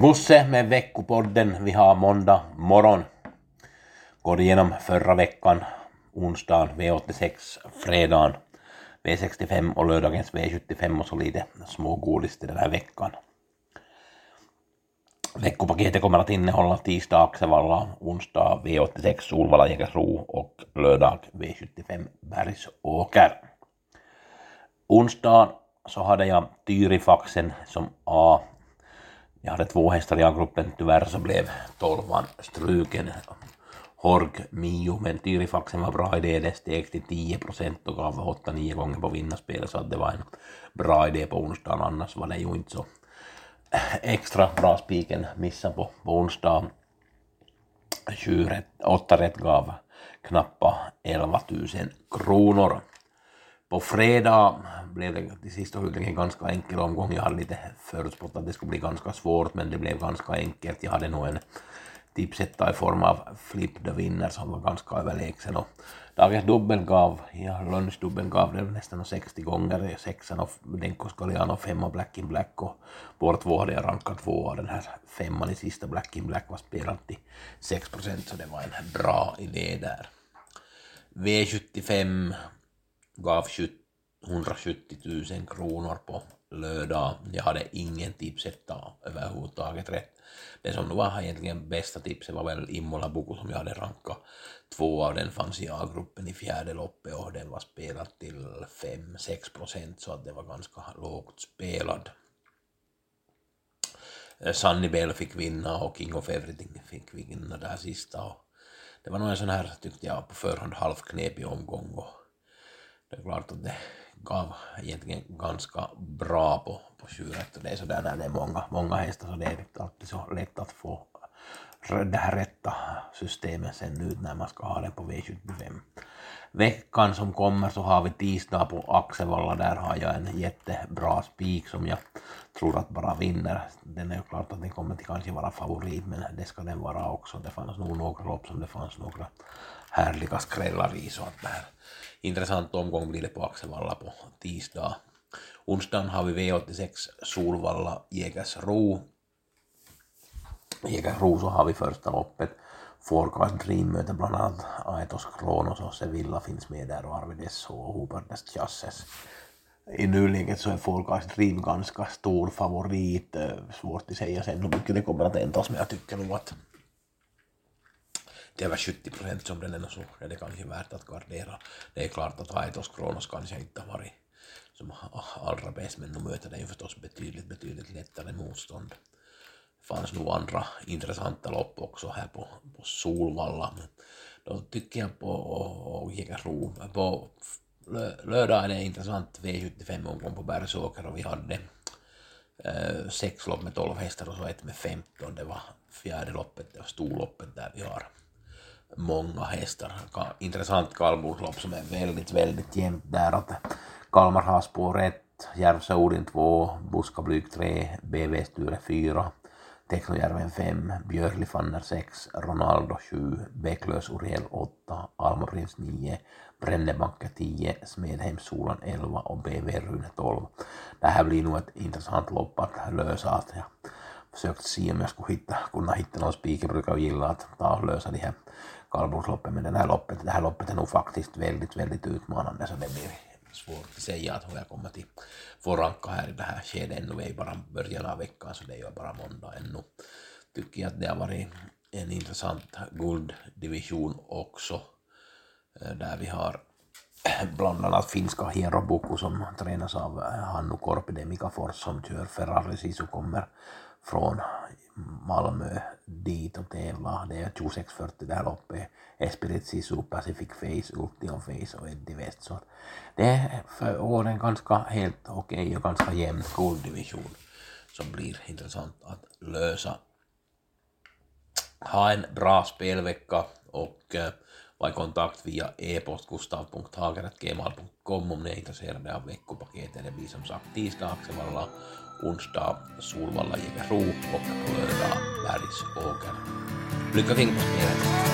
Gusse med veckopodden. Vi har måndag morgon. Går igenom förra veckan, onsdagen V86, fredagen V65 och lördagens V75 och så lite smågodis till den här veckan. Veckopaketet kommer att innehålla tisdag Axevalla, onsdag V86 Solvalla Jägersro och lördag V75 Bergsåker. Onsdag så hade jag Tyrifaxen som A jag hade två hästar i A-gruppen, tyvärr så blev tolvan struken. Horg Mio, men Tyrifaxen var bra idé, det steg till 10 procent och gav 8-9 gånger på vinnarspelet så att det var en bra idé på onsdagen, annars var det ju inte så extra bra spiken missa på, på onsdag. 8 rätt gav knappa 11 000 kronor. På fredag blev det till sist en ganska enkel omgång. Jag hade lite förutspått att det skulle bli ganska svårt, men det blev ganska enkelt. Jag hade nog en tipsetta i form av Flip the Winner som var ganska överlägsen. Och dagens dubbel gav, ja, lunchdubbeln gav det nästan 60 gånger, sexan och Denko Scaliano, femma Black in Black och vår två hade jag rankat två av den här femman i sista Black in Black var spelad till 6 procent, så det var en bra idé där. V75 gav 170 000 kronor på lördag. Jag hade ingen tipsetta överhuvudtaget rätt. Det som var egentligen bästa tipset var väl Immola Boko som jag hade rankat. Två av den fanns i A-gruppen i fjärde loppet och den var spelad till 5-6 procent så att det var ganska lågt spelad. Eh, Sunny Bell fick vinna och King of Everything fick vinna där sista. Och det var nog en sån här, tyckte jag, på förhand halvknepig omgång och det är klart att det gav egentligen ganska bra på, på tjuret och det är sådär när det är många, många hästar så det är inte alltid så lätt att få det här rätta systemet sen ut när man ska ha det på V75. Veckan som kommer så har vi tisdag på Axevalla, där har jag en jättebra spik som jag tror att bara vinner. Den är ju klart att den kommer till kanske vara favorit men det ska den vara också. Det fanns nog några lopp som det fanns några härliga skrällar i så att det här intressant omgång blir det på Axevalla på tisdag. Onsdagen har vi V86 Solvalla Jägersro. Jägersro så har vi första loppet. Forecast Dream möter bland annat Aetos Kronos och Sevilla finns med där och Arvides och Hubertes Chasses. I nuläget så är Forecast Dream ganska stor favorit. Eh, svårt att säga sen hur mycket det kommer att ändras men jag tycker nog att det är över 70 procent som den är så är det kanske värt att gardera. Det är klart att Aetos Kronos kanske inte har varit som allra bäst, men nu möter den ju förstås betydligt, betydligt lättare motstånd. Det fanns nog andra intressanta lopp också här på, på Solvalla. Då tycker jag på Jägersro, på lördag är det intressant V75-omgång på Bergsåker och vi hade eh, sex lopp med 12 hästar och så ett med 15. Det var fjärde loppet, det var storloppet där vi har många hästar. Intressant kallblodslopp som är väldigt, väldigt jämnt där. Att Kalmar har spår 1, Järvsö Odin 2, Buskablyg 3, BV Sture 4, Teknojärven 5, Björli Fanner 6, Ronaldo 7, Bäcklös Uriel 8, Alma Prins 9, Brännebacke 10, Smedheim Solan 11 och BV Rune 12. Det här blir nog ett intressant lopp att lösa. Att jag försökt se om jag skulle hitta, kunna hitta någon spik. Jag brukar gilla att ta och lösa de här kallblodsloppen, men den här loppet, det här loppet är nog faktiskt väldigt, väldigt utmanande så det blir svårt att säga att jag kommer till få ranka här i det här skedet ännu. Vi är bara början av veckan så det är ju bara måndag ännu. Tycker jag att det har varit en intressant gulddivision också där vi har bland annat finska Hiero som tränas av Hannu Korpide, Mika Fors som kör Ferrari Sisu kommer från Malmö dit och tävla. Det är 26.40 där uppe. Esprit Sisu, Pacific Face, Ultion Face och Eddie West. Så det är för åren ganska helt okej okay och ganska jämn gulddivision som blir intressant att lösa. Ha en bra spelvecka och eh, eh, var i kontakt via e-post gustav.hager.gmail.com om ni är intresserade av veckopaketet. Det blir som sagt tisdag Axevalla, onsdag Solvalla Jägersro och lördag Bergsåker. Lycka till på spelet!